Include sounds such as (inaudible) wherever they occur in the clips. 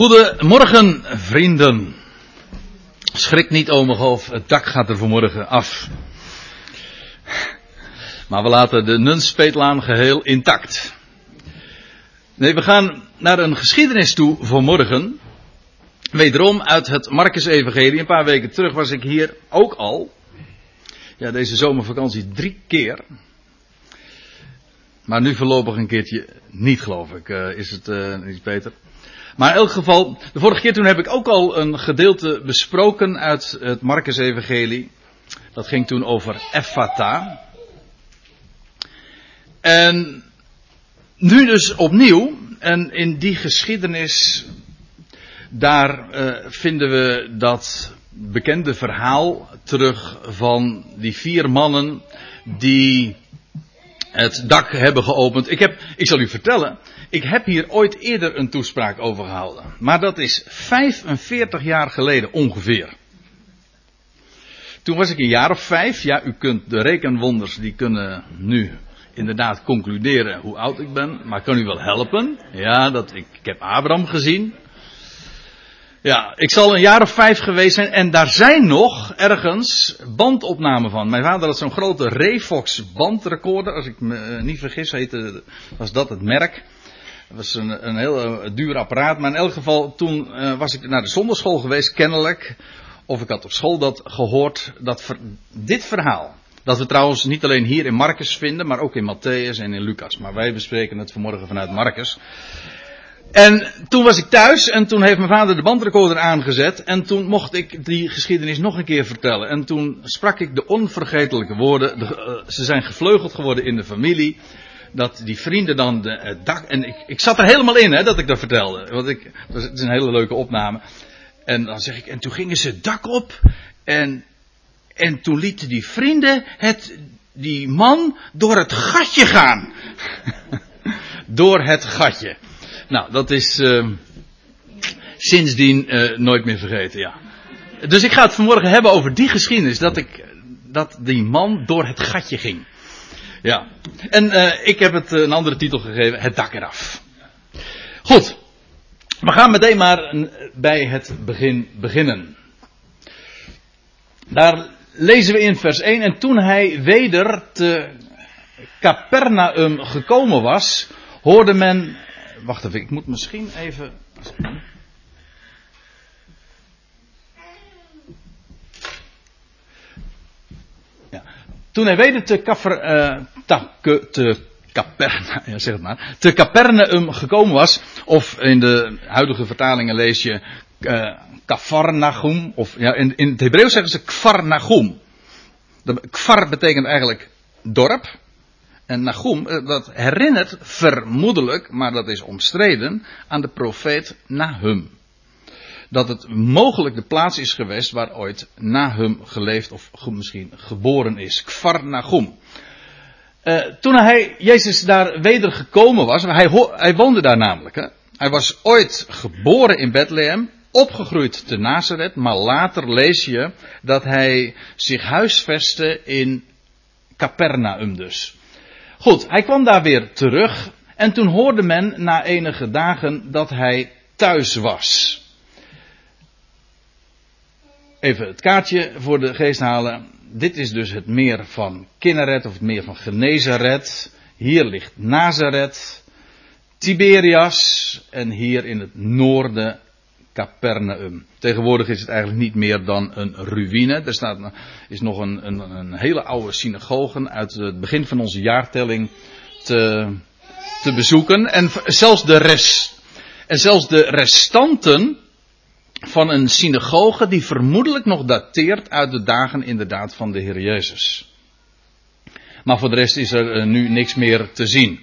Goedemorgen, vrienden. Schrik niet, ome het dak gaat er vanmorgen af. Maar we laten de Nunspeetlaan geheel intact. Nee, we gaan naar een geschiedenis toe vanmorgen. Wederom uit het Marcus-evangelie. Een paar weken terug was ik hier ook al. Ja, deze zomervakantie drie keer. Maar nu voorlopig een keertje niet, geloof ik. Uh, is het uh, iets beter? Maar in elk geval, de vorige keer toen heb ik ook al een gedeelte besproken uit het Marcus-evangelie. Dat ging toen over Ephata. En nu dus opnieuw, en in die geschiedenis, daar uh, vinden we dat bekende verhaal terug van die vier mannen die het dak hebben geopend. Ik, heb, ik zal u vertellen, ik heb hier ooit eerder een toespraak over gehouden. Maar dat is 45 jaar geleden ongeveer. Toen was ik een jaar of vijf. Ja, u kunt de rekenwonders, die kunnen nu inderdaad concluderen hoe oud ik ben. Maar kan u wel helpen? Ja, dat, ik, heb Abraham gezien. Ja, ik zal een jaar of vijf geweest zijn en daar zijn nog ergens bandopnamen van. Mijn vader had zo'n grote Refox bandrecorder, als ik me eh, niet vergis heette, was dat het merk. Het was een, een heel uh, duur apparaat, maar in elk geval toen uh, was ik naar de zonderschool geweest, kennelijk. Of ik had op school dat gehoord, dat dit verhaal. Dat we trouwens niet alleen hier in Marcus vinden, maar ook in Matthäus en in Lucas. Maar wij bespreken het vanmorgen vanuit Marcus. En toen was ik thuis en toen heeft mijn vader de bandrecorder aangezet en toen mocht ik die geschiedenis nog een keer vertellen. En toen sprak ik de onvergetelijke woorden, de, uh, ze zijn gevleugeld geworden in de familie, dat die vrienden dan de, het dak, en ik, ik zat er helemaal in hè, dat ik dat vertelde, want ik, het is een hele leuke opname. En dan zeg ik, en toen gingen ze het dak op en, en toen lieten die vrienden het, die man door het gatje gaan. (laughs) door het gatje. Nou, dat is uh, sindsdien uh, nooit meer vergeten, ja. Dus ik ga het vanmorgen hebben over die geschiedenis, dat, ik, dat die man door het gatje ging. Ja. En uh, ik heb het een andere titel gegeven, Het dak eraf. Goed. We gaan meteen maar bij het begin beginnen. Daar lezen we in vers 1. En toen hij weder te Capernaum gekomen was, hoorde men wacht even, ik moet misschien even. Ja. Toen hij weder te, Kaffer, uh, te, te Caperna, (laughs) ja, zeg het maar, te Capernaum gekomen was, of in de huidige vertalingen lees je uh, of ja, in, in het Hebreeuws zeggen ze Kfarnagum. Kfar betekent eigenlijk dorp, en Nahum, eh, dat herinnert vermoedelijk, maar dat is omstreden, aan de profeet Nahum. Dat het mogelijk de plaats is geweest waar ooit Nahum geleefd of misschien geboren is. Kfar Nahum. Uh, toen hij, Jezus daar weder gekomen was, hij, hij woonde daar namelijk. Hè? Hij was ooit geboren in Bethlehem, opgegroeid te Nazareth, maar later lees je dat hij zich huisvestte in Capernaum dus. Goed, hij kwam daar weer terug. En toen hoorde men na enige dagen dat hij thuis was. Even het kaartje voor de geest halen. Dit is dus het meer van Kinneret of het meer van Genezaret. Hier ligt Nazareth, Tiberias en hier in het noorden Capernaum. Tegenwoordig is het eigenlijk niet meer dan een ruïne. Er staat, is nog een, een, een hele oude synagoge uit het begin van onze jaartelling te, te bezoeken. En zelfs de, rest, en zelfs de restanten van een synagoge die vermoedelijk nog dateert uit de dagen inderdaad van de Heer Jezus. Maar voor de rest is er eh, nu niks meer te zien.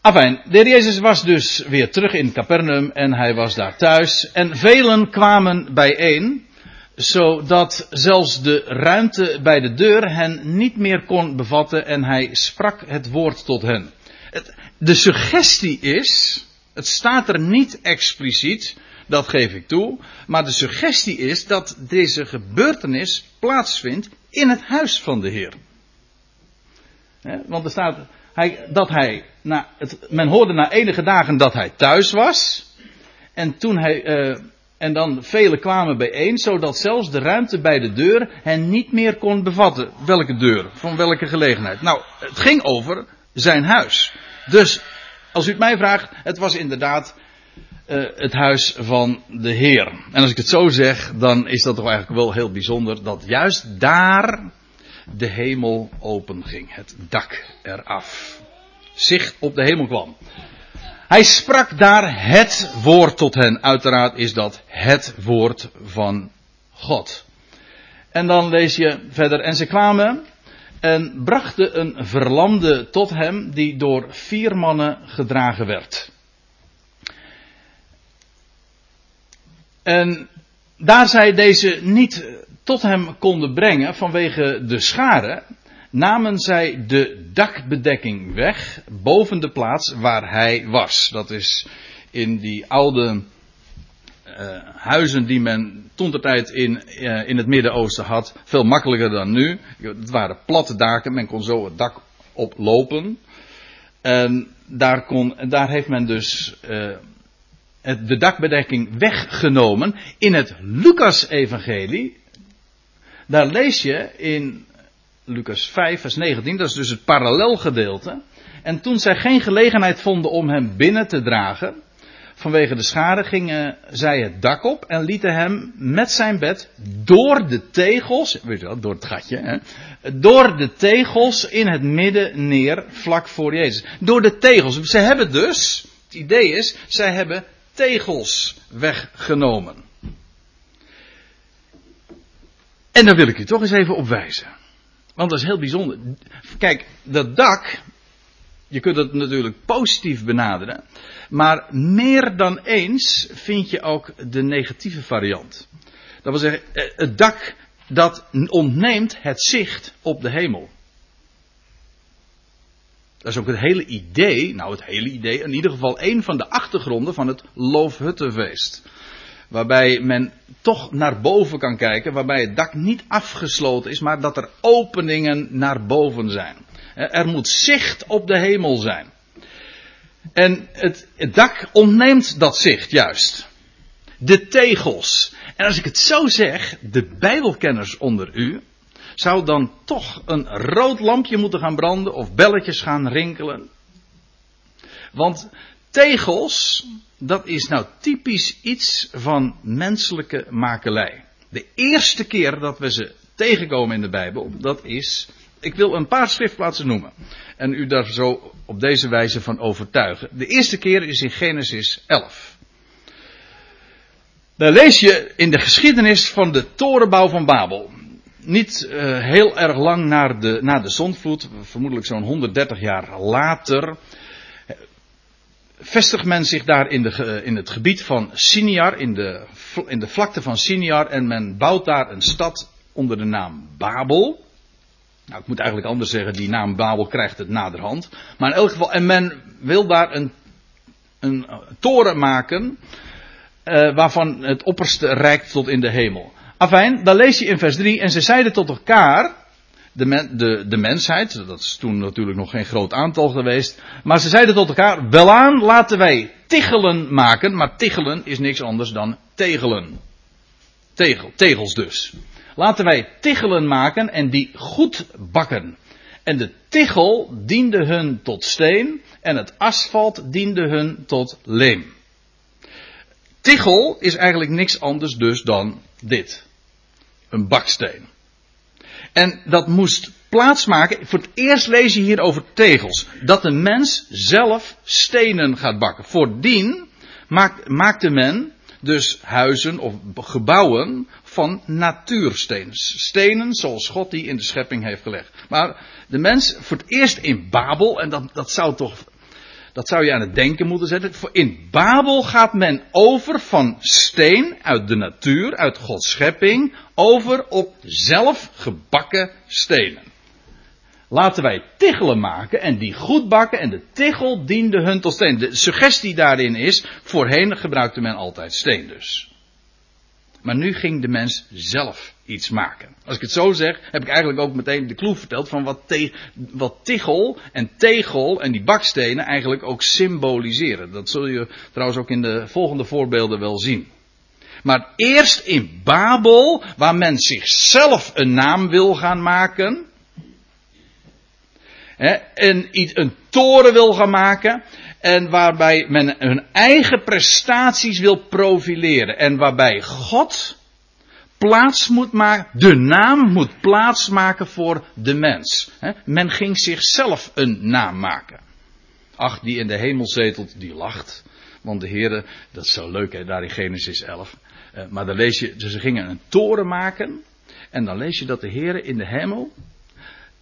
Afijn, de heer Jezus was dus weer terug in Capernaum en hij was daar thuis. En velen kwamen bijeen, zodat zelfs de ruimte bij de deur hen niet meer kon bevatten en hij sprak het woord tot hen. De suggestie is, het staat er niet expliciet, dat geef ik toe, maar de suggestie is dat deze gebeurtenis plaatsvindt in het huis van de Heer. want er staat, hij, dat hij, na het, men hoorde na enige dagen dat hij thuis was. En toen hij, uh, en dan velen kwamen bijeen, zodat zelfs de ruimte bij de deur hen niet meer kon bevatten. Welke deur? Van welke gelegenheid? Nou, het ging over zijn huis. Dus, als u het mij vraagt, het was inderdaad uh, het huis van de Heer. En als ik het zo zeg, dan is dat toch eigenlijk wel heel bijzonder dat juist daar de hemel open ging. Het dak eraf. Zicht op de hemel kwam. Hij sprak daar het woord tot hen. Uiteraard is dat het woord van God. En dan lees je verder. En ze kwamen en brachten een verlamde tot hem die door vier mannen gedragen werd. En daar zij deze niet tot hem konden brengen vanwege de schade, namen zij de dakbedekking weg boven de plaats waar hij was. Dat is in die oude uh, huizen die men toen de tijd in, uh, in het Midden-Oosten had, veel makkelijker dan nu. Het waren platte daken, men kon zo het dak oplopen. En daar, kon, daar heeft men dus uh, de dakbedekking weggenomen. In het Lucas-evangelie, daar lees je in Lucas 5, vers 19, dat is dus het parallelgedeelte. En toen zij geen gelegenheid vonden om hem binnen te dragen, vanwege de schade, gingen zij het dak op en lieten hem met zijn bed door de tegels, weet je wel, door het gatje, hè, door de tegels in het midden neer, vlak voor Jezus. Door de tegels. Ze hebben dus, het idee is, zij hebben tegels weggenomen. En daar wil ik u toch eens even op wijzen. Want dat is heel bijzonder. Kijk, dat dak, je kunt het natuurlijk positief benaderen. Maar meer dan eens vind je ook de negatieve variant. Dat wil zeggen, eh, het dak dat ontneemt het zicht op de hemel. Dat is ook het hele idee, nou het hele idee, in ieder geval een van de achtergronden van het Loofhuttenfeest. Waarbij men toch naar boven kan kijken, waarbij het dak niet afgesloten is, maar dat er openingen naar boven zijn. Er moet zicht op de hemel zijn. En het, het dak ontneemt dat zicht juist. De tegels. En als ik het zo zeg, de Bijbelkenners onder u, zou dan toch een rood lampje moeten gaan branden of belletjes gaan rinkelen. Want tegels, dat is nou typisch iets van menselijke makelij. De eerste keer dat we ze tegenkomen in de Bijbel, dat is. Ik wil een paar schriftplaatsen noemen. En u daar zo op deze wijze van overtuigen. De eerste keer is in Genesis 11. Daar lees je in de geschiedenis van de torenbouw van Babel niet uh, heel erg lang na de, na de zondvloed, vermoedelijk zo'n 130 jaar later, vestigt men zich daar in, de, in het gebied van Siniar, in de, in de vlakte van Siniar, en men bouwt daar een stad onder de naam Babel. Nou, ik moet eigenlijk anders zeggen, die naam Babel krijgt het naderhand. Maar in elk geval, en men wil daar een, een toren maken, waarvan het opperste reikt tot in de hemel. Afijn, dan lees je in vers 3. En ze zeiden tot elkaar. De, de, de mensheid, dat is toen natuurlijk nog geen groot aantal geweest. Maar ze zeiden tot elkaar: Welaan, laten wij tichelen maken. Maar tichelen is niks anders dan tegelen. Tegel, tegels dus. Laten wij tichelen maken en die goed bakken. En de tichel diende hun tot steen en het asfalt diende hun tot leem. Tichel is eigenlijk niks anders dus dan dit een baksteen. En dat moest plaatsmaken. Voor het eerst lees je hier over tegels. Dat de mens zelf stenen gaat bakken. Voordien maakte men dus huizen of gebouwen van natuurstenen. Stenen zoals God die in de schepping heeft gelegd. Maar de mens voor het eerst in Babel, en dat, dat zou toch dat zou je aan het denken moeten zetten. In Babel gaat men over van steen uit de natuur, uit Gods schepping, over op zelf gebakken stenen. Laten wij tichelen maken en die goed bakken en de tichel diende hun tot steen. De suggestie daarin is, voorheen gebruikte men altijd steen dus. Maar nu ging de mens zelf iets maken. Als ik het zo zeg, heb ik eigenlijk ook meteen de clue verteld van wat, te, wat tichel en tegel en die bakstenen eigenlijk ook symboliseren. Dat zul je trouwens ook in de volgende voorbeelden wel zien. Maar eerst in Babel, waar men zichzelf een naam wil gaan maken. Hè, en een toren wil gaan maken. En waarbij men hun eigen prestaties wil profileren. En waarbij God plaats moet maken, de naam moet plaatsmaken voor de mens. Men ging zichzelf een naam maken. Ach, die in de hemel zetelt, die lacht. Want de Heer, dat is zo leuk hè, daar in Genesis 11. Eh, maar dan lees je, ze gingen een toren maken. En dan lees je dat de Heer in de hemel,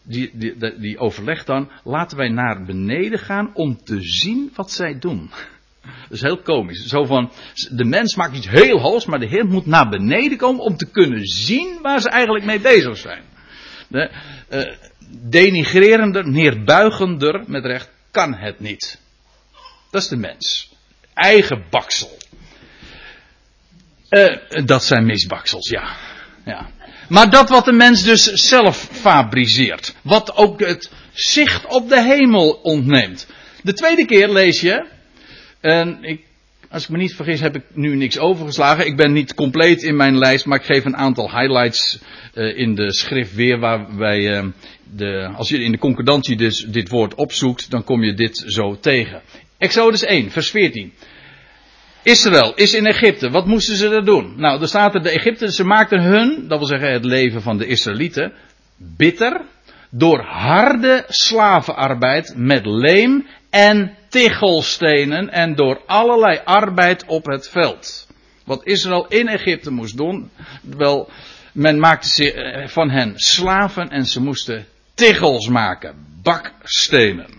die, die, overlegt dan, laten wij naar beneden gaan om te zien wat zij doen. Dat is heel komisch. Zo van, de mens maakt iets heel hoogs, maar de Heer moet naar beneden komen om te kunnen zien waar ze eigenlijk mee bezig zijn. De, uh, denigrerender, neerbuigender, met recht, kan het niet. Dat is de mens. Eigen baksel. Uh, dat zijn misbaksels, ja. ja. Maar dat wat de mens dus zelf fabriceert. Wat ook het zicht op de hemel ontneemt. De tweede keer lees je. En ik, als ik me niet vergis heb ik nu niks overgeslagen. Ik ben niet compleet in mijn lijst. Maar ik geef een aantal highlights uh, in de schrift weer. Waarbij uh, de, als je in de concordantie dus dit woord opzoekt. Dan kom je dit zo tegen. Exodus 1 vers 14. Israël is in Egypte. Wat moesten ze daar doen? Nou, er staat er, de Egypten, ze maakten hun, dat wil zeggen het leven van de Israëlieten, bitter door harde slavenarbeid met leem en tichelstenen en door allerlei arbeid op het veld. Wat Israël in Egypte moest doen, wel, men maakte eh, van hen slaven en ze moesten tichels maken, bakstenen.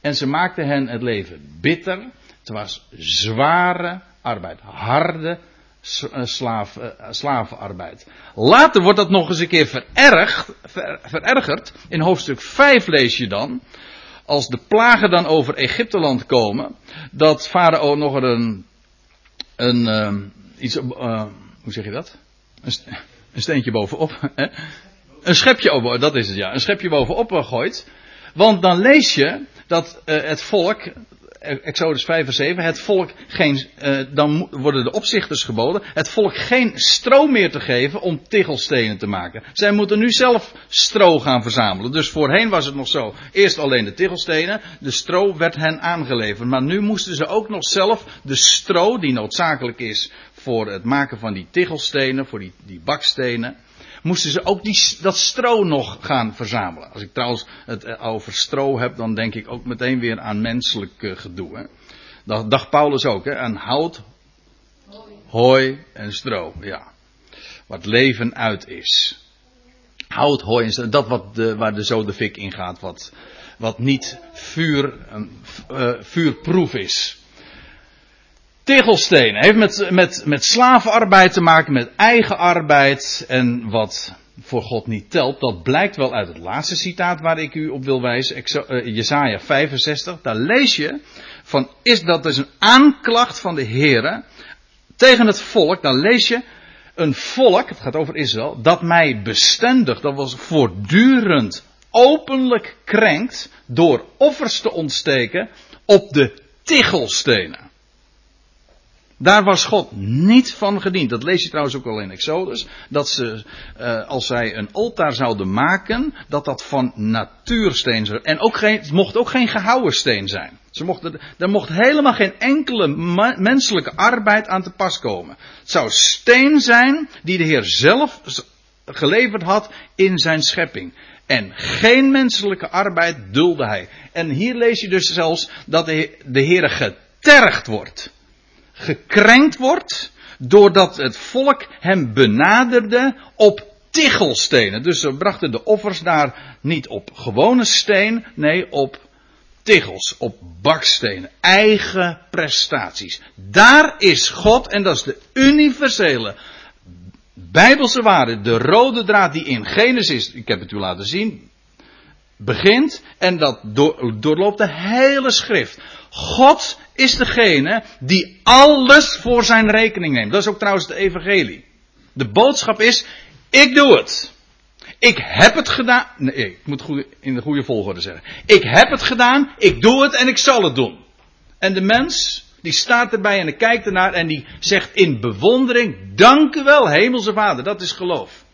En ze maakten hen het leven bitter. Het was zware arbeid. Harde eh, slaaf, uh, slavenarbeid. Later wordt dat nog eens een keer verergd, ver, verergerd. In hoofdstuk 5 lees je dan. Als de plagen dan over Egypteland komen. Dat Farao nog een. een uh, iets, hoe zeg je dat? Een, een steentje bovenop. (laughs) Hè? Een schepje, oh, dat is het ja. Een schepje bovenop gooit. Want dan lees je dat het volk Exodus 5 vers 7, het volk geen, uh, dan worden de opzichters geboden, het volk geen stro meer te geven om tichelstenen te maken. Zij moeten nu zelf stro gaan verzamelen. Dus voorheen was het nog zo, eerst alleen de tichelstenen, de stro werd hen aangeleverd. Maar nu moesten ze ook nog zelf de stro, die noodzakelijk is voor het maken van die tichelstenen, voor die, die bakstenen, moesten ze ook die, dat stro nog gaan verzamelen. Als ik trouwens het eh, over stro heb, dan denk ik ook meteen weer aan menselijk uh, gedoe. Dat dacht Paulus ook, hè, aan hout, hooi en stro. Ja. Wat leven uit is. Hout, hooi en stro, dat wat de, waar de zo de fik in gaat, wat, wat niet vuur, uh, vuurproef is. Tegelstenen heeft met, met, met slavenarbeid te maken, met eigen arbeid en wat voor God niet telt. Dat blijkt wel uit het laatste citaat waar ik u op wil wijzen, uh, Jesaja 65. Daar lees je van, is dat dus een aanklacht van de Heere tegen het volk. Dan lees je een volk, het gaat over Israël, dat mij bestendig, dat was voortdurend openlijk krenkt door offers te ontsteken op de tichelstenen. Daar was God niet van gediend. Dat lees je trouwens ook al in Exodus. Dat ze, uh, als zij een altaar zouden maken, dat dat van natuursteen zou En ook geen, het mocht ook geen gehouden steen zijn. Ze mochten, er mocht helemaal geen enkele menselijke arbeid aan te pas komen. Het zou steen zijn die de Heer zelf geleverd had in zijn schepping. En geen menselijke arbeid dulde hij. En hier lees je dus zelfs dat de, de Heer getergd wordt gekrenkt wordt doordat het volk hem benaderde op tichelstenen. Dus ze brachten de offers daar niet op gewone steen, nee op tichels, op bakstenen. Eigen prestaties. Daar is God, en dat is de universele bijbelse waarde, de rode draad die in Genesis, ik heb het u laten zien, begint en dat doorloopt de hele schrift. God is degene die alles voor zijn rekening neemt. Dat is ook trouwens de evangelie. De boodschap is, ik doe het. Ik heb het gedaan. Nee, ik moet in de goede volgorde zeggen. Ik heb het gedaan, ik doe het en ik zal het doen. En de mens, die staat erbij en die kijkt ernaar en die zegt in bewondering, dank u wel, hemelse vader, dat is geloof.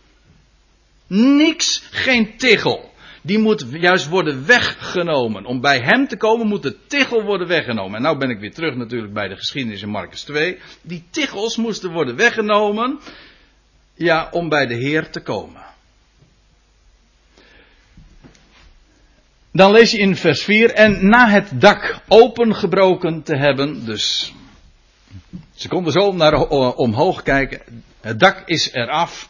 Niks, geen tichel. Die moet juist worden weggenomen. Om bij hem te komen moet de tichel worden weggenomen. En nou ben ik weer terug natuurlijk bij de geschiedenis in Marcus 2. Die tichels moesten worden weggenomen. Ja, om bij de Heer te komen. Dan lees je in vers 4. En na het dak opengebroken te hebben. Dus ze konden zo naar omhoog kijken. Het dak is eraf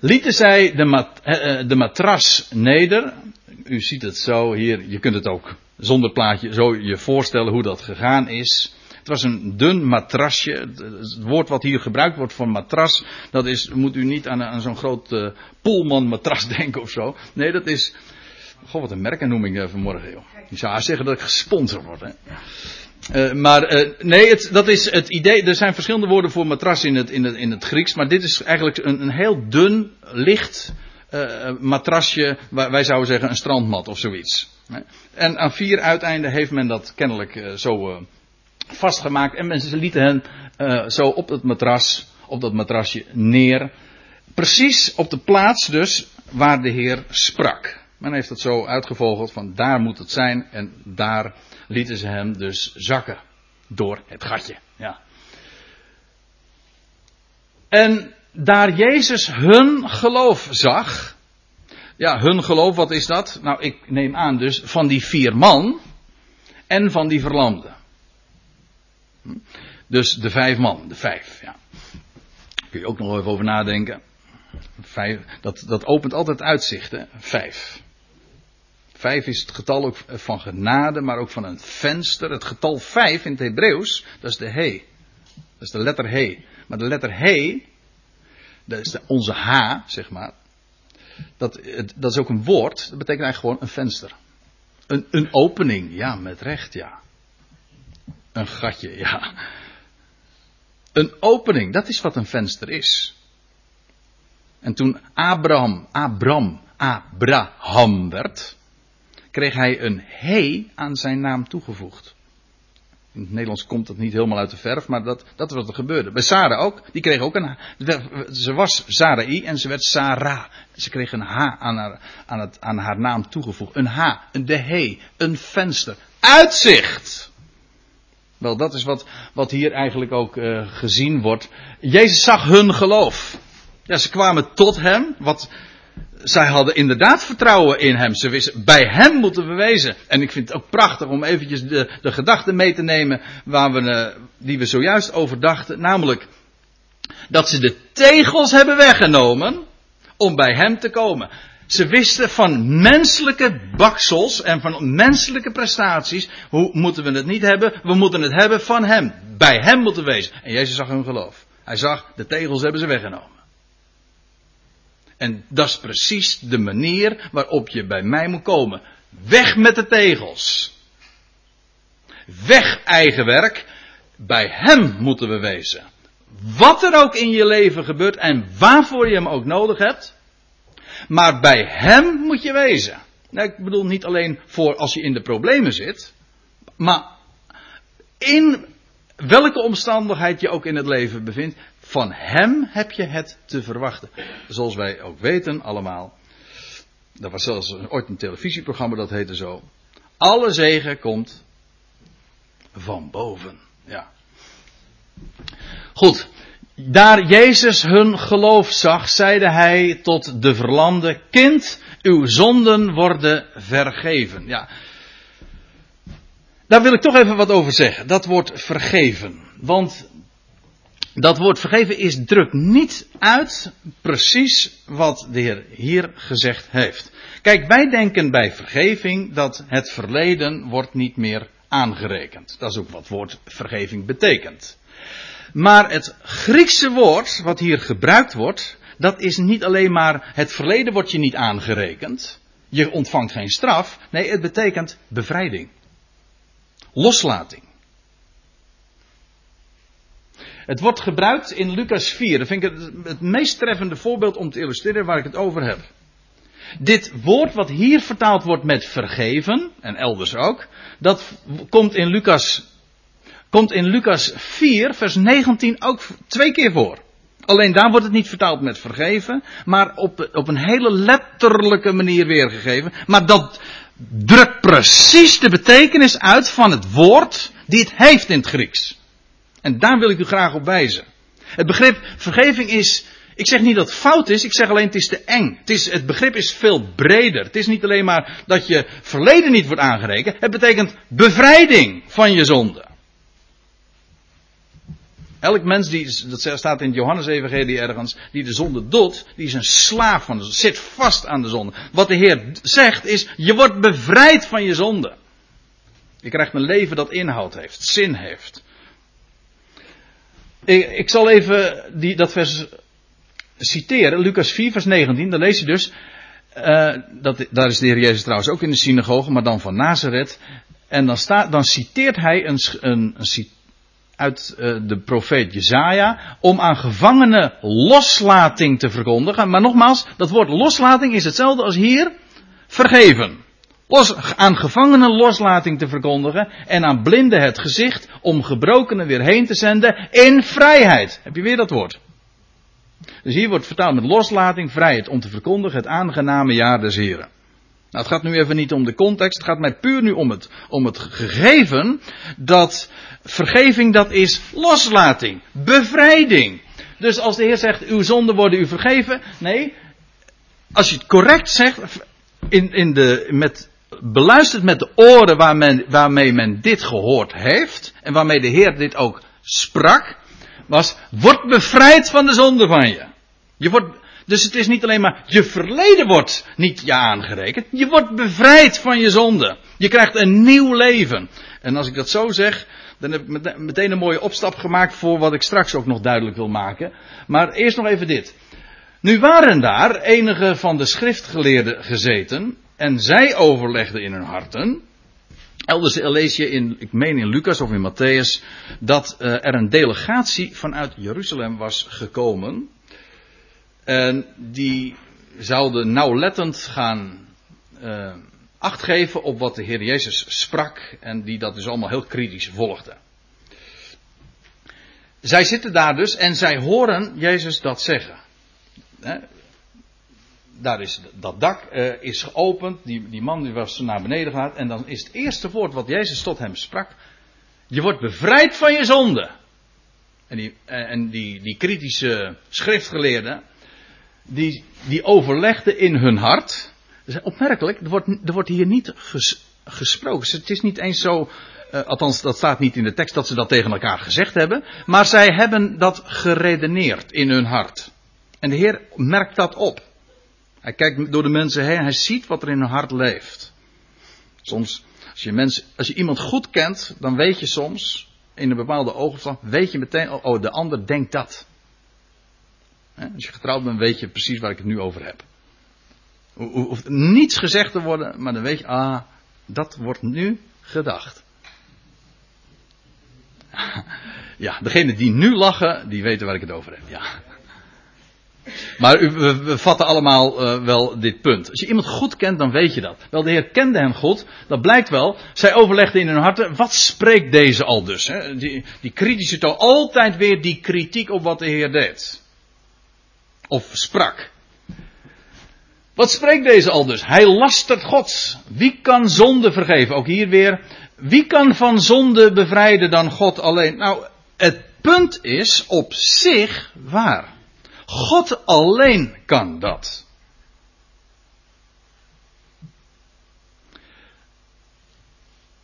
lieten zij de, eh, eh, de matras neder. U ziet het zo hier, je kunt het ook zonder plaatje zo je voorstellen hoe dat gegaan is. Het was een dun matrasje. Het woord wat hier gebruikt wordt voor matras, dat is, moet u niet aan, zo'n groot uh, Pullman matras (laughs) denken of zo. Nee, dat is, goh wat een merkennoeming uh, vanmorgen joh. Je zou zeggen dat ik gesponsord word hè. Uh, maar uh, nee, het, dat is het idee. Er zijn verschillende woorden voor matras in het, in het, in het Grieks. Maar dit is eigenlijk een, een heel dun, licht uh, matrasje. Wij zouden zeggen een strandmat of zoiets. En aan vier uiteinden heeft men dat kennelijk zo vastgemaakt. En mensen lieten hen zo op het matras, op dat matrasje neer. Precies op de plaats dus waar de Heer sprak. Men heeft het zo uitgevogeld van daar moet het zijn en daar lieten ze hem dus zakken. Door het gatje. Ja. En daar Jezus hun geloof zag. Ja, hun geloof, wat is dat? Nou, ik neem aan dus van die vier man. En van die verlamde. Hm? Dus de vijf man, de vijf, ja. Kun je ook nog even over nadenken. Vijf, dat, dat opent altijd uitzicht, hè? Vijf. Vijf is het getal ook van genade, maar ook van een venster. Het getal vijf in het Hebreeuws, dat is de he. Dat is de letter he. Maar de letter he, dat is onze h, zeg maar. Dat, dat is ook een woord, dat betekent eigenlijk gewoon een venster. Een, een opening, ja, met recht, ja. Een gatje, ja. Een opening, dat is wat een venster is. En toen Abraham, Abram, Abraham werd, kreeg hij een he aan zijn naam toegevoegd. In het Nederlands komt dat niet helemaal uit de verf, maar dat, dat was wat er gebeurde. Bij Sarah ook, die kreeg ook een Ze was Sarai en ze werd Sarah. Ze kreeg een H aan haar, aan, het, aan haar naam toegevoegd. Een H, een de he, een venster. Uitzicht! Wel, dat is wat, wat hier eigenlijk ook uh, gezien wordt. Jezus zag hun geloof. Ja, ze kwamen tot hem, wat zij hadden inderdaad vertrouwen in hem. Ze wisten, bij hem moeten we wezen. En ik vind het ook prachtig om eventjes de, de gedachten mee te nemen waar we, uh, die we zojuist overdachten. Namelijk dat ze de tegels hebben weggenomen om bij hem te komen. Ze wisten van menselijke baksels en van menselijke prestaties. Hoe moeten we het niet hebben? We moeten het hebben van hem. Bij hem moeten we wezen. En Jezus zag hun geloof. Hij zag, de tegels hebben ze weggenomen. En dat is precies de manier waarop je bij mij moet komen. Weg met de tegels. Weg eigen werk. Bij Hem moeten we wezen. Wat er ook in je leven gebeurt en waarvoor je Hem ook nodig hebt. Maar bij Hem moet je wezen. Nou, ik bedoel niet alleen voor als je in de problemen zit. Maar in welke omstandigheid je ook in het leven bevindt. Van hem heb je het te verwachten. Zoals wij ook weten allemaal. Er was zelfs ooit een televisieprogramma dat heette zo. Alle zegen komt van boven. Ja. Goed. Daar Jezus hun geloof zag, zeide hij tot de verlamde: Kind, uw zonden worden vergeven. Ja. Daar wil ik toch even wat over zeggen. Dat wordt vergeven. Want dat woord vergeven is druk niet uit precies wat de Heer hier gezegd heeft. Kijk, wij denken bij vergeving dat het verleden wordt niet meer aangerekend. Dat is ook wat woord vergeving betekent. Maar het Griekse woord wat hier gebruikt wordt, dat is niet alleen maar het verleden wordt je niet aangerekend. Je ontvangt geen straf. Nee, het betekent bevrijding. Loslating. Het wordt gebruikt in Lucas 4. Dat vind ik het, meest treffende voorbeeld om te illustreren waar ik het over heb. Dit woord wat hier vertaald wordt met vergeven, en elders ook, dat komt in Lucas, komt in Lucas 4, vers 19 ook twee keer voor. Alleen daar wordt het niet vertaald met vergeven, maar op, op een hele letterlijke manier weergegeven. Maar dat drukt precies de betekenis uit van het woord die het heeft in het Grieks. En daar wil ik u graag op wijzen. Het begrip vergeving is, ik zeg niet dat het fout is, ik zeg alleen het is te eng. Het, is, het begrip is veel breder. Het is niet alleen maar dat je verleden niet wordt aangerekend, het betekent bevrijding van je zonde. Elk mens die, dat staat in het Johannes-evangelie ergens, die de zonde doet, die is een slaaf van de zonde, zit vast aan de zonde. Wat de Heer zegt is, je wordt bevrijd van je zonde. Je krijgt een leven dat inhoud heeft, zin heeft. Ik, ik zal even die, dat vers citeren, Lucas 4, vers 19, daar lees je dus, uh, dat, daar is de Heer Jezus trouwens ook in de synagoge, maar dan van Nazareth. En dan, staat, dan citeert hij een, een, uit uh, de profeet Jezaja om aan gevangenen loslating te verkondigen. Maar nogmaals, dat woord loslating is hetzelfde als hier vergeven. Aan gevangenen loslating te verkondigen en aan blinden het gezicht om gebrokenen weer heen te zenden in vrijheid. Heb je weer dat woord? Dus hier wordt vertaald met loslating, vrijheid om te verkondigen het aangename jaar des Heren. Nou, het gaat nu even niet om de context, het gaat mij puur nu om het, om het gegeven dat vergeving dat is loslating, bevrijding. Dus als de Heer zegt, uw zonden worden u vergeven, nee, als je het correct zegt, in, in de, met, beluisterd met de oren waarmee men dit gehoord heeft, en waarmee de Heer dit ook sprak, was, word bevrijd van de zonde van je. Je wordt, dus het is niet alleen maar, je verleden wordt niet je aangerekend, je wordt bevrijd van je zonde. Je krijgt een nieuw leven. En als ik dat zo zeg, dan heb ik meteen een mooie opstap gemaakt voor wat ik straks ook nog duidelijk wil maken. Maar eerst nog even dit. Nu waren daar enige van de schriftgeleerden gezeten en zij overlegden in hun harten. Elders lees in, ik meen in Lucas of in Matthäus, dat uh, er een delegatie vanuit Jeruzalem was gekomen. En die zouden nauwlettend gaan uh, acht geven op wat de Heer Jezus sprak. En die dat dus allemaal heel kritisch volgden. Zij zitten daar dus en zij horen Jezus dat zeggen. Daar is dat dak uh, is geopend, die, die man die was naar beneden gegaan en dan is het eerste woord wat Jezus tot hem sprak, je wordt bevrijd van je zonde. En die, en die, die kritische schriftgeleerden, die, die overlegden in hun hart, opmerkelijk, er wordt, er wordt hier niet ges, gesproken. Het is niet eens zo, uh, althans dat staat niet in de tekst dat ze dat tegen elkaar gezegd hebben, maar zij hebben dat geredeneerd in hun hart. En de Heer merkt dat op. Hij kijkt door de mensen heen, hij ziet wat er in hun hart leeft. Soms, als je, als je iemand goed kent, dan weet je soms, in een bepaalde oogopslag, weet je meteen, oh, oh de ander denkt dat. Als je getrouwd bent, weet je precies waar ik het nu over heb. Hoeft niets gezegd te worden, maar dan weet je, ah, dat wordt nu gedacht. (laughs) Ja, degene die nu lachen, die weten waar ik het over heb, ja. Maar we, vatten allemaal uh, wel dit punt. Als je iemand goed kent, dan weet je dat. Wel, de Heer kende hem goed. Dat blijkt wel. Zij overlegden in hun harten. Wat spreekt deze al dus? Hè? Die, die kritische toon. Altijd weer die kritiek op wat de Heer deed. Of sprak. Wat spreekt deze al dus? Hij lastert God. Wie kan zonde vergeven? Ook hier weer. Wie kan van zonde bevrijden dan God alleen? Nou, het punt is op zich waar. God alleen kan dat.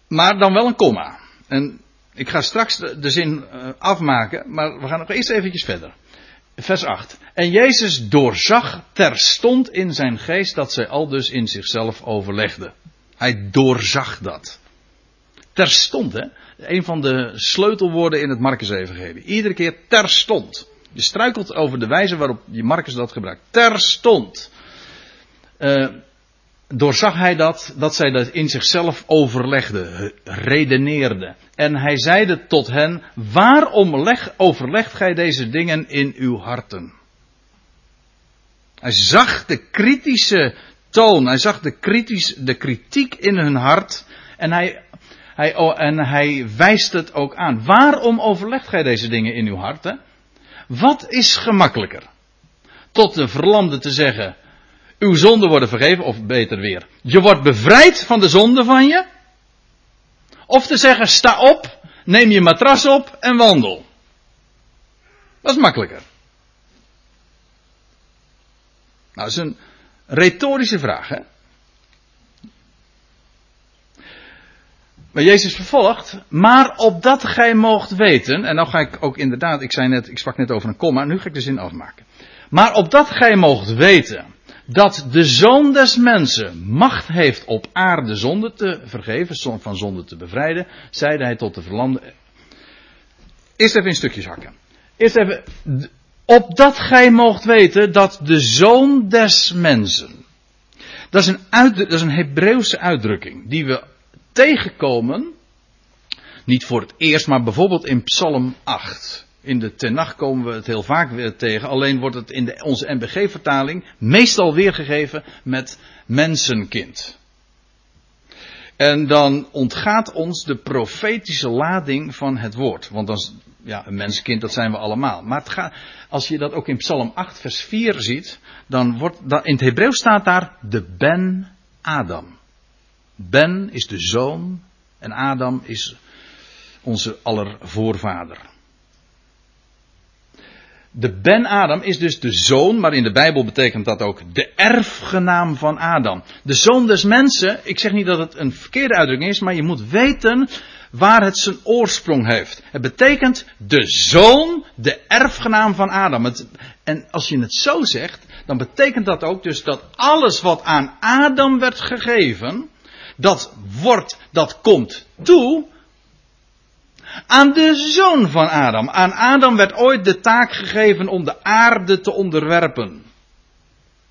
Maar dan wel een komma. En ik ga straks de, zin uh, afmaken, maar we gaan nog eerst eventjes verder. Vers 8. En Jezus doorzag terstond in zijn geest dat zij al dus in zichzelf overlegden. Hij doorzag dat. Terstond, hè. Een van de sleutelwoorden in het Marcus-evangelie. Iedere keer terstond. Je struikelt over de wijze waarop je Marcus dat gebruikt. Terstond. Uh, doorzag hij dat, dat zij dat in zichzelf overlegden, redeneerden. En hij zeide tot hen, waarom leg, overlegt gij deze dingen in uw harten? Hij zag de kritische toon, hij zag de, kritisch, de kritiek in hun hart en hij, hij, en hij wijst het ook aan. Waarom overlegt gij deze dingen in uw harten? Wat is gemakkelijker? Tot de verlamde te zeggen, uw zonden worden vergeven, of beter weer, je wordt bevrijd van de zonde van je. Of te zeggen, sta op, neem je matras op en wandel. Dat is makkelijker. Nou, dat is een retorische vraag, hè? Maar Jezus vervolgt, maar opdat gij moogt weten, en nou ga ik ook inderdaad, ik zei net, ik sprak net over een komma, nu ga ik de zin afmaken. Maar opdat gij moogt weten dat de zoon des mensen macht heeft op aarde zonde te vergeven, van zonde te bevrijden, zeide hij tot de verlanden. Eerst even in stukjes hakken. Eerst even, opdat gij moogt weten dat de zoon des mensen. Dat is een, uit, dat is een Hebreeuwse uitdrukking die we tegenkomen. Niet voor het eerst, maar bijvoorbeeld in Psalm 8. In de Tenach komen we het heel vaak weer tegen. Alleen wordt het in de, onze NBG-vertaling meestal weergegeven met mensenkind. En dan ontgaat ons de profetische lading van het woord. Want dan, ja, een mensenkind, dat zijn we allemaal. Maar het gaat, als je dat ook in Psalm 8, vers 4 ziet, dan wordt, in het Hebreeuws staat daar de Ben Adam. Ben is de zoon en Adam is onze aller voorvader. De Ben Adam is dus de zoon, maar in de Bijbel betekent dat ook de erfgenaam van Adam. De zoon des mensen, ik zeg niet dat het een verkeerde uitdrukking is, maar je moet weten waar het zijn oorsprong heeft. Het betekent de zoon, de erfgenaam van Adam. En als je het zo zegt, dan betekent dat ook dus dat alles wat aan Adam werd gegeven, dat wordt, dat komt toe aan de zoon van Adam. Aan Adam werd ooit de taak gegeven om de aarde te onderwerpen.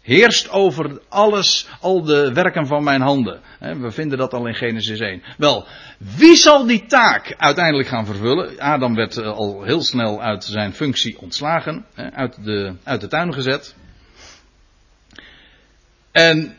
Heerst over alles, al de werken van mijn handen. We vinden dat al in Genesis 1. Wel, wie zal die taak uiteindelijk gaan vervullen? Adam werd eh, al heel snel uit zijn functie ontslagen, uit de, uit de tuin gezet. En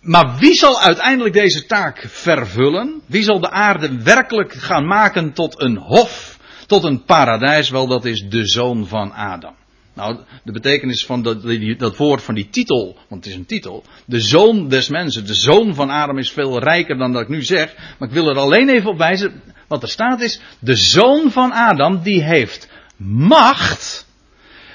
maar wie zal uiteindelijk deze taak vervullen? Wie zal de aarde werkelijk gaan maken tot een hof, tot een paradijs? Wel, dat is de zoon van Adam. Nou, de betekenis van dat, dat woord, van die titel, want het is een titel. De zoon des mensen, de zoon van Adam is veel rijker dan dat ik nu zeg. Maar ik wil er alleen even op wijzen, wat er staat is, de zoon van Adam, die heeft macht.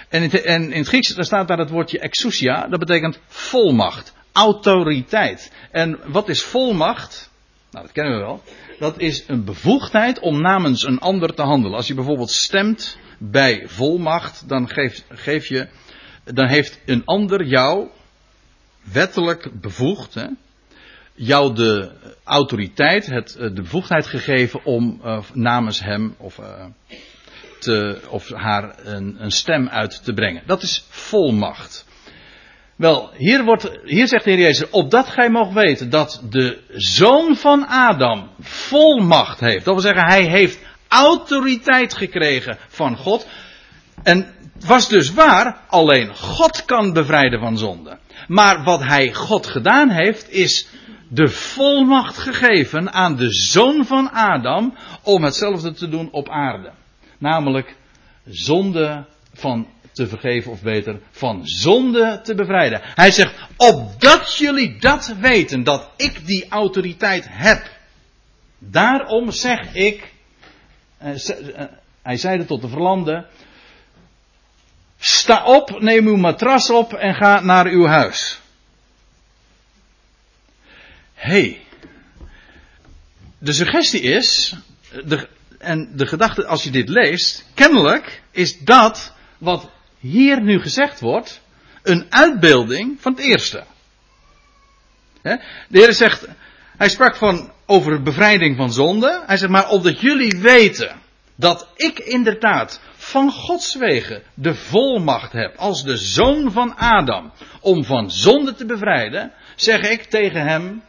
En in, en in het Grieks daar staat daar het woordje exousia, dat betekent volmacht autoriteit. En wat is volmacht? Nou, dat kennen we wel. Dat is een bevoegdheid om namens een ander te handelen. Als je bijvoorbeeld stemt bij volmacht, dan, geef, je, dan heeft een ander jou wettelijk bevoegd, hè, jou de autoriteit, het, de bevoegdheid gegeven om uh, namens hem of, uh, te, of haar een, een stem uit te brengen. Dat is volmacht. Wel, hier, wordt, hier zegt de Heer Jezus, opdat gij mocht weten dat de zoon van Adam volmacht heeft. Dat wil zeggen, hij heeft autoriteit gekregen van God. En was dus waar, alleen God kan bevrijden van zonde. Maar wat hij God gedaan heeft, is de volmacht gegeven aan de zoon van Adam om hetzelfde te doen op aarde. Namelijk zonde van te vergeven, of beter, van zonde te bevrijden. Hij zegt, opdat jullie dat weten, dat ik die autoriteit heb. Daarom zeg ik, eh, eh, hij zeide tot de verlamde, sta op, neem uw matras op en ga naar uw huis. hey, de suggestie is, de, en de gedachte als je dit leest, kennelijk is dat wat hier nu gezegd wordt, een uitbeelding van het eerste. De Heer zegt, hij sprak van over bevrijding van zonde. Hij zegt maar opdat jullie weten dat ik inderdaad van Gods wegen de volmacht heb als de zoon van Adam om van zonde te bevrijden, zeg ik tegen hem,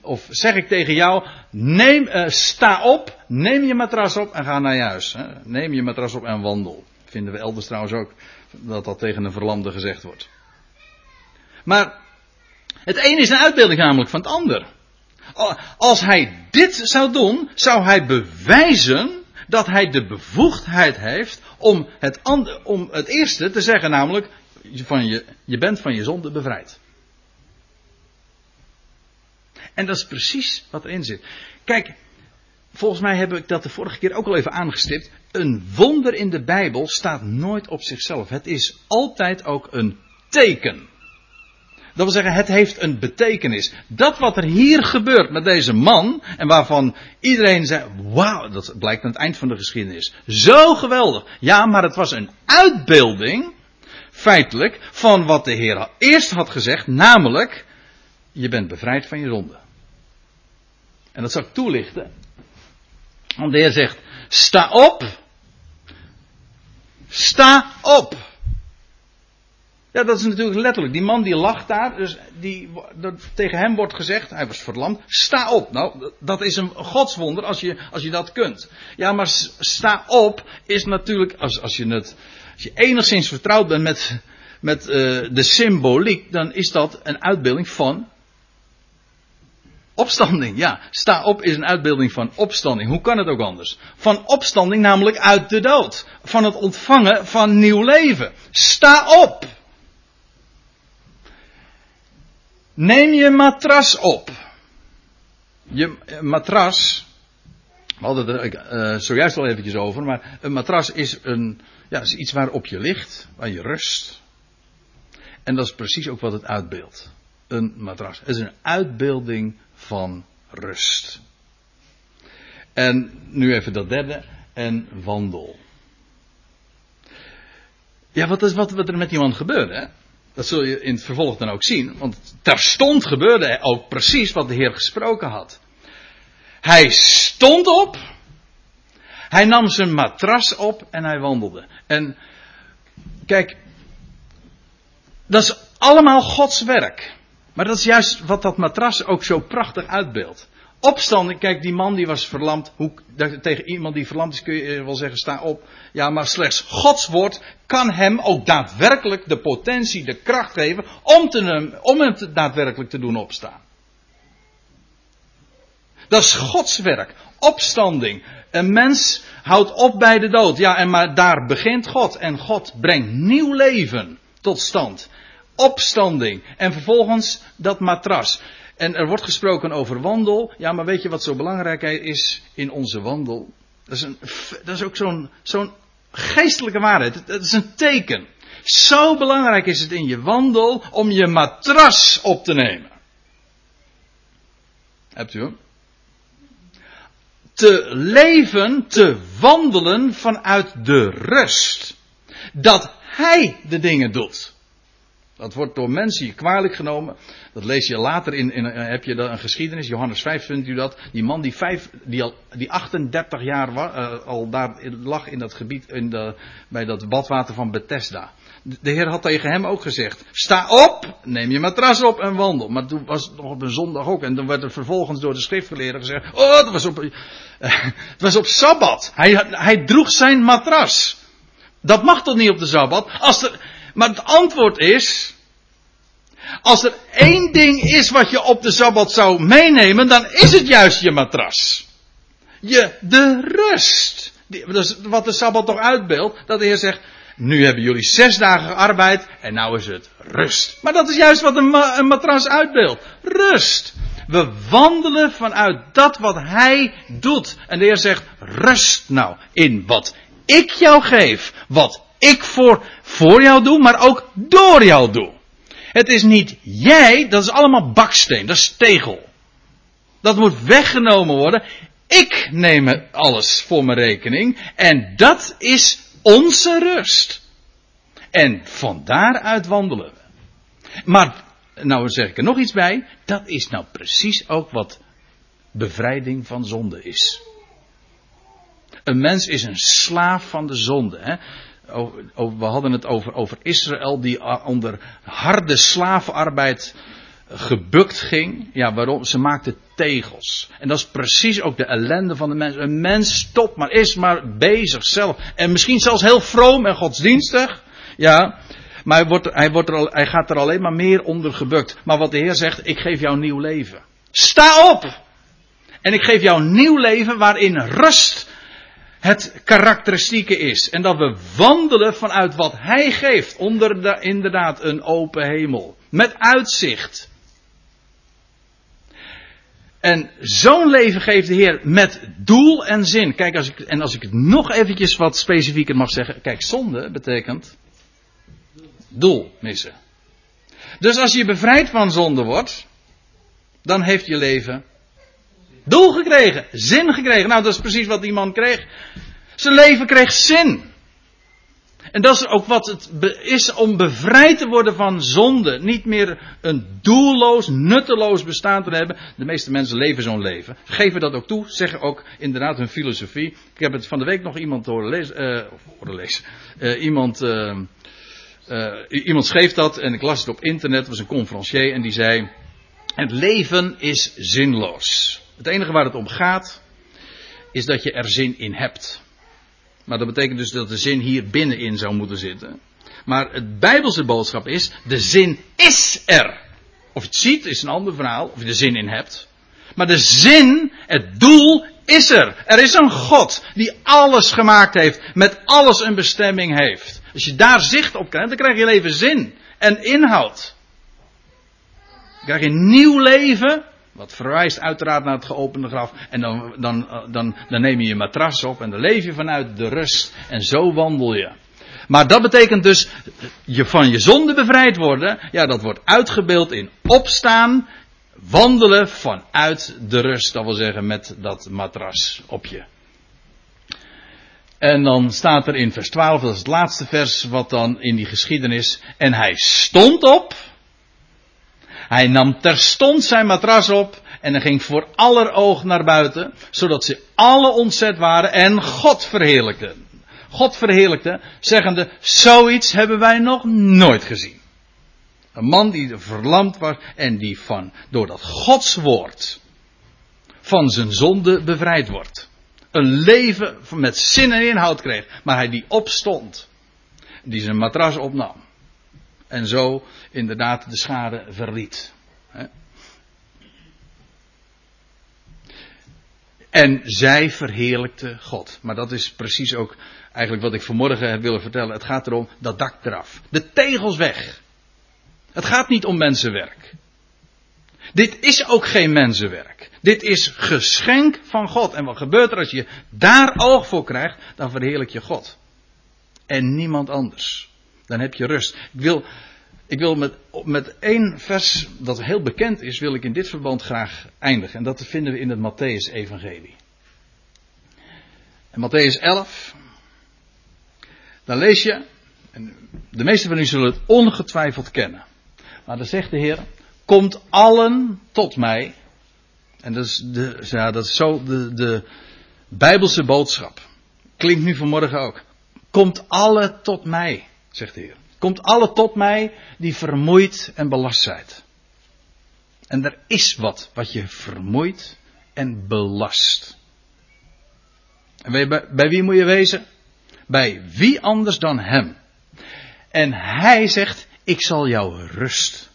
of zeg ik tegen jou, neem, uh, sta op, neem je matras op en ga naar huis. Hè. Neem je matras op en wandel. Vinden we elders trouwens ook dat dat tegen een verlamde gezegd wordt. Maar het een is een uitbeelding namelijk van het ander. Als hij dit zou doen, zou hij bewijzen dat hij de bevoegdheid heeft om het, om het eerste te zeggen, namelijk, van je, je bent van je zonde bevrijd. En dat is precies wat erin zit. Kijk, volgens mij heb ik dat de vorige keer ook al even aangestipt. Een wonder in de Bijbel staat nooit op zichzelf. Het is altijd ook een teken. Dat wil zeggen, het heeft een betekenis. Dat wat er hier gebeurt met deze man, en waarvan iedereen zei, wauw, dat blijkt aan het eind van de geschiedenis. Zo geweldig. Ja, maar het was een uitbeelding, feitelijk, van wat de Heer eerst had gezegd, namelijk, je bent bevrijd van je zonde. En dat zal ik toelichten. Want de Heer zegt, sta op. Sta op. Ja, dat is natuurlijk letterlijk. Die man die lag daar, dus die, dat, tegen hem wordt gezegd, hij was verlamd, sta op. Nou, dat is een godswonder als je, als je dat kunt. Ja, maar sta op is natuurlijk, als, als je het, als je enigszins vertrouwd bent met, met uh, de symboliek, dan is dat een uitbeelding van opstanding. Ja, sta op is een uitbeelding van opstanding. Hoe kan het ook anders? Van opstanding namelijk uit de dood. Van het ontvangen van nieuw leven. Sta op. Neem je matras op. Je eh, matras. We hadden er uh, zojuist al eventjes over. Maar een matras is, een, ja, is iets waarop je ligt. Waar je rust. En dat is precies ook wat het uitbeeldt. Een matras. Het is een uitbeelding van rust. En nu even dat derde. En wandel. Ja, wat is wat, wat er met die man gebeurde? Dat zul je in het vervolg dan ook zien. Want terstond gebeurde ook precies wat de Heer gesproken had. Hij stond op. Hij nam zijn matras op en hij wandelde. En kijk, dat is allemaal Gods werk. Maar dat is juist wat dat matras ook zo prachtig uitbeeldt. Opstanding, kijk, die man die was verlamd. Hoe, tegen iemand die verlamd is kun je wel zeggen, sta op. Ja, maar slechts Gods woord kan hem ook daadwerkelijk de potentie, de kracht geven om, te, om hem daadwerkelijk te doen opstaan. Dat is Gods werk. Opstanding. Een mens houdt op bij de dood. Ja, en maar daar begint God. En God brengt nieuw leven tot stand. Opstanding. En vervolgens dat matras. En er wordt gesproken over wandel. Ja, maar weet je wat zo belangrijk is in onze wandel? Dat is, een, dat is ook zo'n zo'n geestelijke waarheid. Dat is een teken. Zo belangrijk is het in je wandel om je matras op te nemen. Hebt u hem? Te leven, te wandelen vanuit de rust. Dat Hij de dingen doet. Dat wordt door mensen hier kwalijk genomen. Dat lees je later in, in eh, heb je een geschiedenis. Johannes 5 vindt u dat. Die man die, vijf, die, al, die 38 jaar uh, al daar lag in dat gebied, in de, bij dat badwater van Bethesda. De Heer had tegen hem ook gezegd: Sta op, neem je matras op en wandel. Maar toen was het nog op een zondag ook. En dan werd er vervolgens door de schriftgeleerden gezegd: Oh, het was op, uh, het was op sabbat. Hij, hij droeg zijn matras. Dat mag toch niet op de sabbat? Als er, maar het antwoord is. Als er één ding is wat je op de sabbat zou meenemen, dan is het juist je matras. Je, de rust. Is wat de sabbat toch uitbeeldt. Dat de Heer zegt, nu hebben jullie zes dagen gearbeid en nou is het rust. Maar dat is juist wat een, een matras uitbeeldt. Rust. We wandelen vanuit dat wat Hij doet. En de Heer zegt, rust nou in wat ik jou geef. Wat ik voor, voor jou doe, maar ook door jou doe. Het is niet jij, dat is allemaal baksteen, dat is tegel. Dat moet weggenomen worden. Ik neem alles voor mijn rekening en dat is onze rust. En van daaruit wandelen we. Maar, nou zeg ik er nog iets bij, dat is nou precies ook wat bevrijding van zonde is. Een mens is een slaaf van de zonde. Hè? We hadden het over, over Israël die onder harde slavenarbeid gebukt ging. Ja, waarom? Ze maakten tegels. En dat is precies ook de ellende van de mens. Een mens stopt maar, is maar bezig zelf. En misschien zelfs heel vroom en godsdienstig. Ja, maar hij, wordt, hij, wordt er hij gaat er alleen maar meer onder gebukt. Maar wat de Heer zegt, ik geef jou nieuw leven. Sta op! En ik geef jou nieuw leven waarin rust het karakteristieke is. En dat we wandelen vanuit wat Hij geeft. Onder de, inderdaad een open hemel. Met uitzicht. En zo'n leven geeft de Heer met doel en zin. Kijk, als ik, en als ik het nog eventjes wat specifieker mag zeggen. Kijk, zonde betekent doel missen. Dus als je bevrijd van zonde wordt, dan heeft je leven doel gekregen, zin gekregen. Nou, dat is precies wat die man kreeg. Zijn leven kreeg zin. En dat is ook wat het is om bevrijd te worden van zonde. Niet meer een doelloos, nutteloos bestaan te hebben. De meeste mensen leven zo'n leven. Geven dat ook toe. Zeggen ook inderdaad hun filosofie. Ik heb het van de week nog iemand horen lezen. Lezen. Uh, iemand, uh, iemand schreef dat en ik las het op internet. Het was een conferencier en die zei. Het leven is zinloos. Het enige waar het om gaat. Is dat je er zin in hebt. Maar dat betekent dus dat de zin hier binnenin zou moeten zitten. Maar het Bijbelse boodschap is: de zin is er. Of je het ziet is een ander verhaal, of je er zin in hebt. Maar de zin, het doel is er. Er is een God die alles gemaakt heeft, met alles een bestemming heeft. Als je daar zicht op krijgt, dan krijg je leven zin en inhoud. Dan krijg je nieuw leven wat verwijst uiteraard naar het geopende graf. En dan, dan, dan, dan neem je je matras op en dan leef je vanuit de rust. En zo wandel je. Maar dat betekent dus je van je zonde bevrijd worden. Ja, dat wordt uitgebeeld in opstaan, wandelen vanuit de rust. Dat wil zeggen met dat matras op je. En dan staat er in vers 12, dat is het laatste vers wat dan in die geschiedenis. En hij stond op. Hij nam terstond zijn matras op en hij ging voor aller oog naar buiten, zodat ze alle ontzet waren en God verheerlijkten. God verheerlijkte, zeggende, zoiets hebben wij nog nooit gezien. Een man die verlamd was en die van, door dat Gods woord, van zijn zonde bevrijd wordt. Een leven met zin en inhoud kreeg, maar hij die opstond. Die zijn matras opnam. En zo inderdaad de schade verliet. En zij verheerlijkte God. Maar dat is precies ook eigenlijk wat ik vanmorgen heb willen vertellen. Het gaat erom dat dak eraf. De tegels weg. Het gaat niet om mensenwerk. Dit is ook geen mensenwerk. Dit is geschenk van God. En wat gebeurt er als je daar oog voor krijgt? Dan verheerlijk je God. En niemand anders. Dan heb je rust. Ik wil ik wil met, met één vers dat heel bekend is, wil ik in dit verband graag eindigen. En dat vinden we in het Matthäus-evangelie. In Matthäus 11, dan lees je, en de meeste van u zullen het ongetwijfeld kennen. Maar dan zegt de Heer, komt allen tot mij. En dat is, de, ja, dat is zo de, de Bijbelse boodschap. Klinkt nu vanmorgen ook. Komt alle tot mij, zegt de Heer. Komt alle tot mij die vermoeid en belast zijt. En er is wat wat je vermoeit en belast. En bij, bij wie moet je wezen? Bij wie anders dan hem. En hij zegt, ik zal jou rust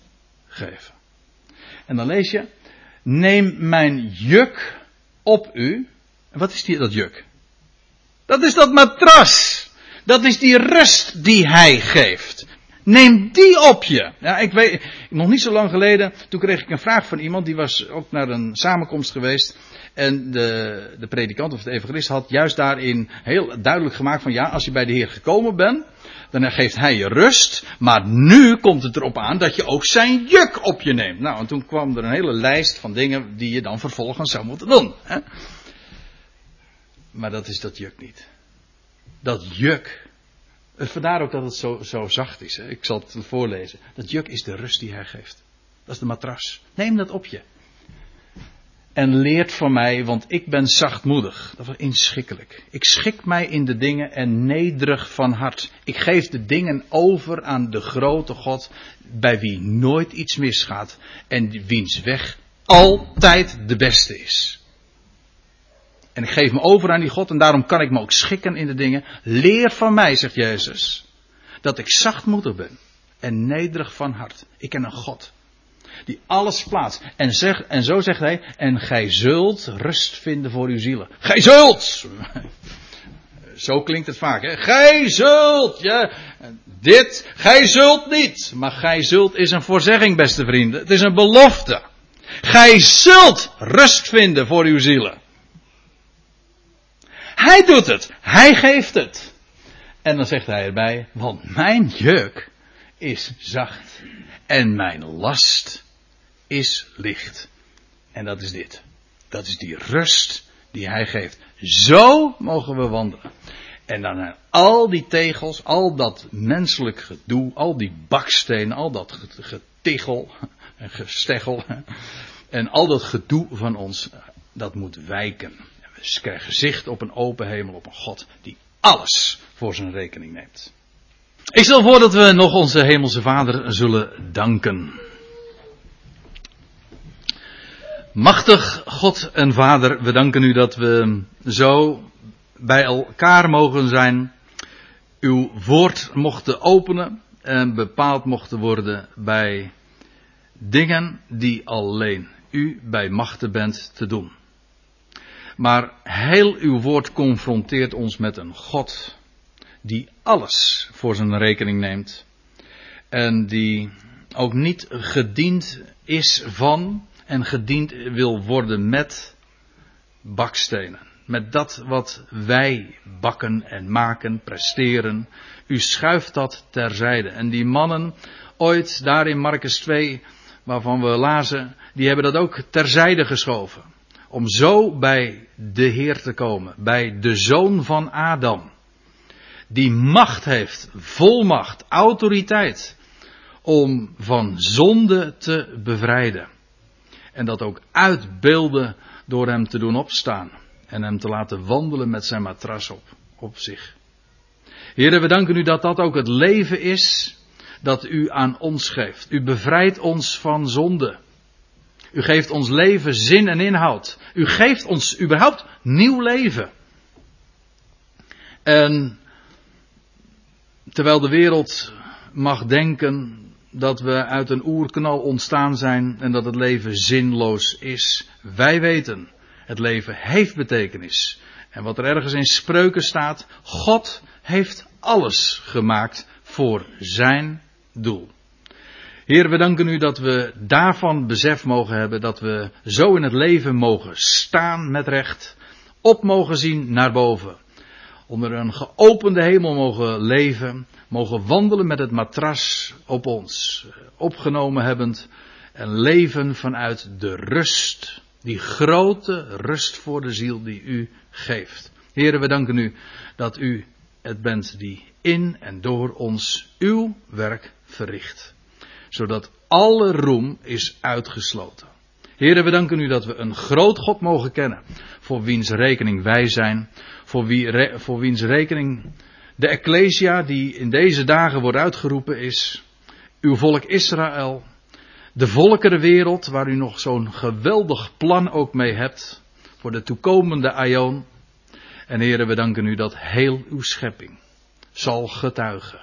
geven. En dan lees je, neem mijn juk op u. En wat is die, dat juk? Dat is dat matras. Dat is die rust die hij geeft. Neem die op je. Ja, ik weet, nog niet zo lang geleden, toen kreeg ik een vraag van iemand, die was ook naar een samenkomst geweest. En de, de predikant of de evangelist had juist daarin heel duidelijk gemaakt van ja, als je bij de Heer gekomen bent, dan geeft hij je rust. Maar nu komt het erop aan dat je ook zijn juk op je neemt. Nou, en toen kwam er een hele lijst van dingen die je dan vervolgens zou moeten doen. Hè? Maar dat is dat juk niet dat juk. Vandaar ook dat het zo, zo zacht is. Hè. Ik zal het voorlezen. Dat juk is de rust die hij geeft. Dat is de matras. Neem dat op je. En leert van mij, want ik ben zachtmoedig. Dat was inschikkelijk. Ik schik mij in de dingen en nederig van hart. Ik geef de dingen over aan de grote God, bij wie nooit iets misgaat en wiens weg altijd de beste is. En ik geef me over aan die God en daarom kan ik me ook schikken in de dingen. Leer van mij, zegt Jezus, dat ik zachtmoedig ben en nederig van hart. Ik ken een God die alles plaatst. En, zeg, en zo zegt hij, en gij zult rust vinden voor uw zielen. Gij zult! Zo klinkt het vaak, hè? Gij zult! Ja, dit, gij zult niet. Maar gij zult is een voorzegging, beste vrienden. Het is een belofte. Gij zult rust vinden voor uw zielen. Hij doet het. Hij geeft het. En dan zegt hij erbij, want mijn juk is zacht en mijn last is licht. En dat is dit. Dat is die rust die hij geeft. Zo mogen we wandelen. En dan al die tegels, al dat menselijk gedoe, al die bakstenen, al dat getichel en gesteggel en al dat gedoe van ons, dat moet wijken. Krijgen zicht op een open hemel, op een God die alles voor zijn rekening neemt. Ik stel voor dat we nog onze hemelse Vader zullen danken. Machtig God en Vader, we danken u dat we zo bij elkaar mogen zijn, uw woord mochten openen en bepaald mochten worden bij dingen die alleen u bij machten bent te doen. Maar heel uw woord confronteert ons met een God die alles voor zijn rekening neemt en die ook niet gediend is van en gediend wil worden met bakstenen. Met dat wat wij bakken en maken, presteren. U schuift dat terzijde. En die mannen, ooit daar in Marcus 2, waarvan we lazen, die hebben dat ook terzijde geschoven. Om zo bij de Heer te komen, bij de zoon van Adam. Die macht heeft, volmacht, autoriteit, om van zonde te bevrijden. En dat ook uitbeelden door hem te doen opstaan. En hem te laten wandelen met zijn matras op, op zich. Heren, we danken u dat dat ook het leven is dat u aan ons geeft. U bevrijdt ons van zonde. U geeft ons leven zin en inhoud. U geeft ons überhaupt nieuw leven. En terwijl de wereld mag denken dat we uit een oerknal ontstaan zijn en dat het leven zinloos is. Wij weten, het leven heeft betekenis. En wat er ergens in spreuken staat, God heeft alles gemaakt voor zijn doel. Heer, we danken u dat we daarvan besef mogen hebben, dat we zo in het leven mogen staan met recht, op mogen zien naar boven, onder een geopende hemel mogen leven mogen wandelen met het matras op ons, opgenomen hebbend en leven vanuit de rust, die grote rust voor de ziel die u geeft. Heren, we danken u dat u het bent die in en door ons uw werk verricht, zodat alle roem is uitgesloten. Heren, we danken u dat we een groot God mogen kennen, voor wiens rekening wij zijn, voor, wie, voor wiens rekening de Ecclesia die in deze dagen wordt uitgeroepen is uw volk Israël. De volkerenwereld waar u nog zo'n geweldig plan ook mee hebt voor de toekomende aion. En heren, we danken u dat heel uw schepping zal getuigen.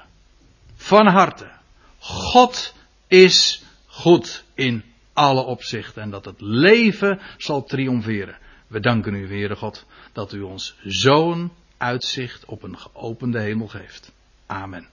Van harte. God is goed in alle opzichten en dat het leven zal triomferen. We danken u, Heere God, dat u ons zo'n uitzicht op een geopende hemel geeft. Amen.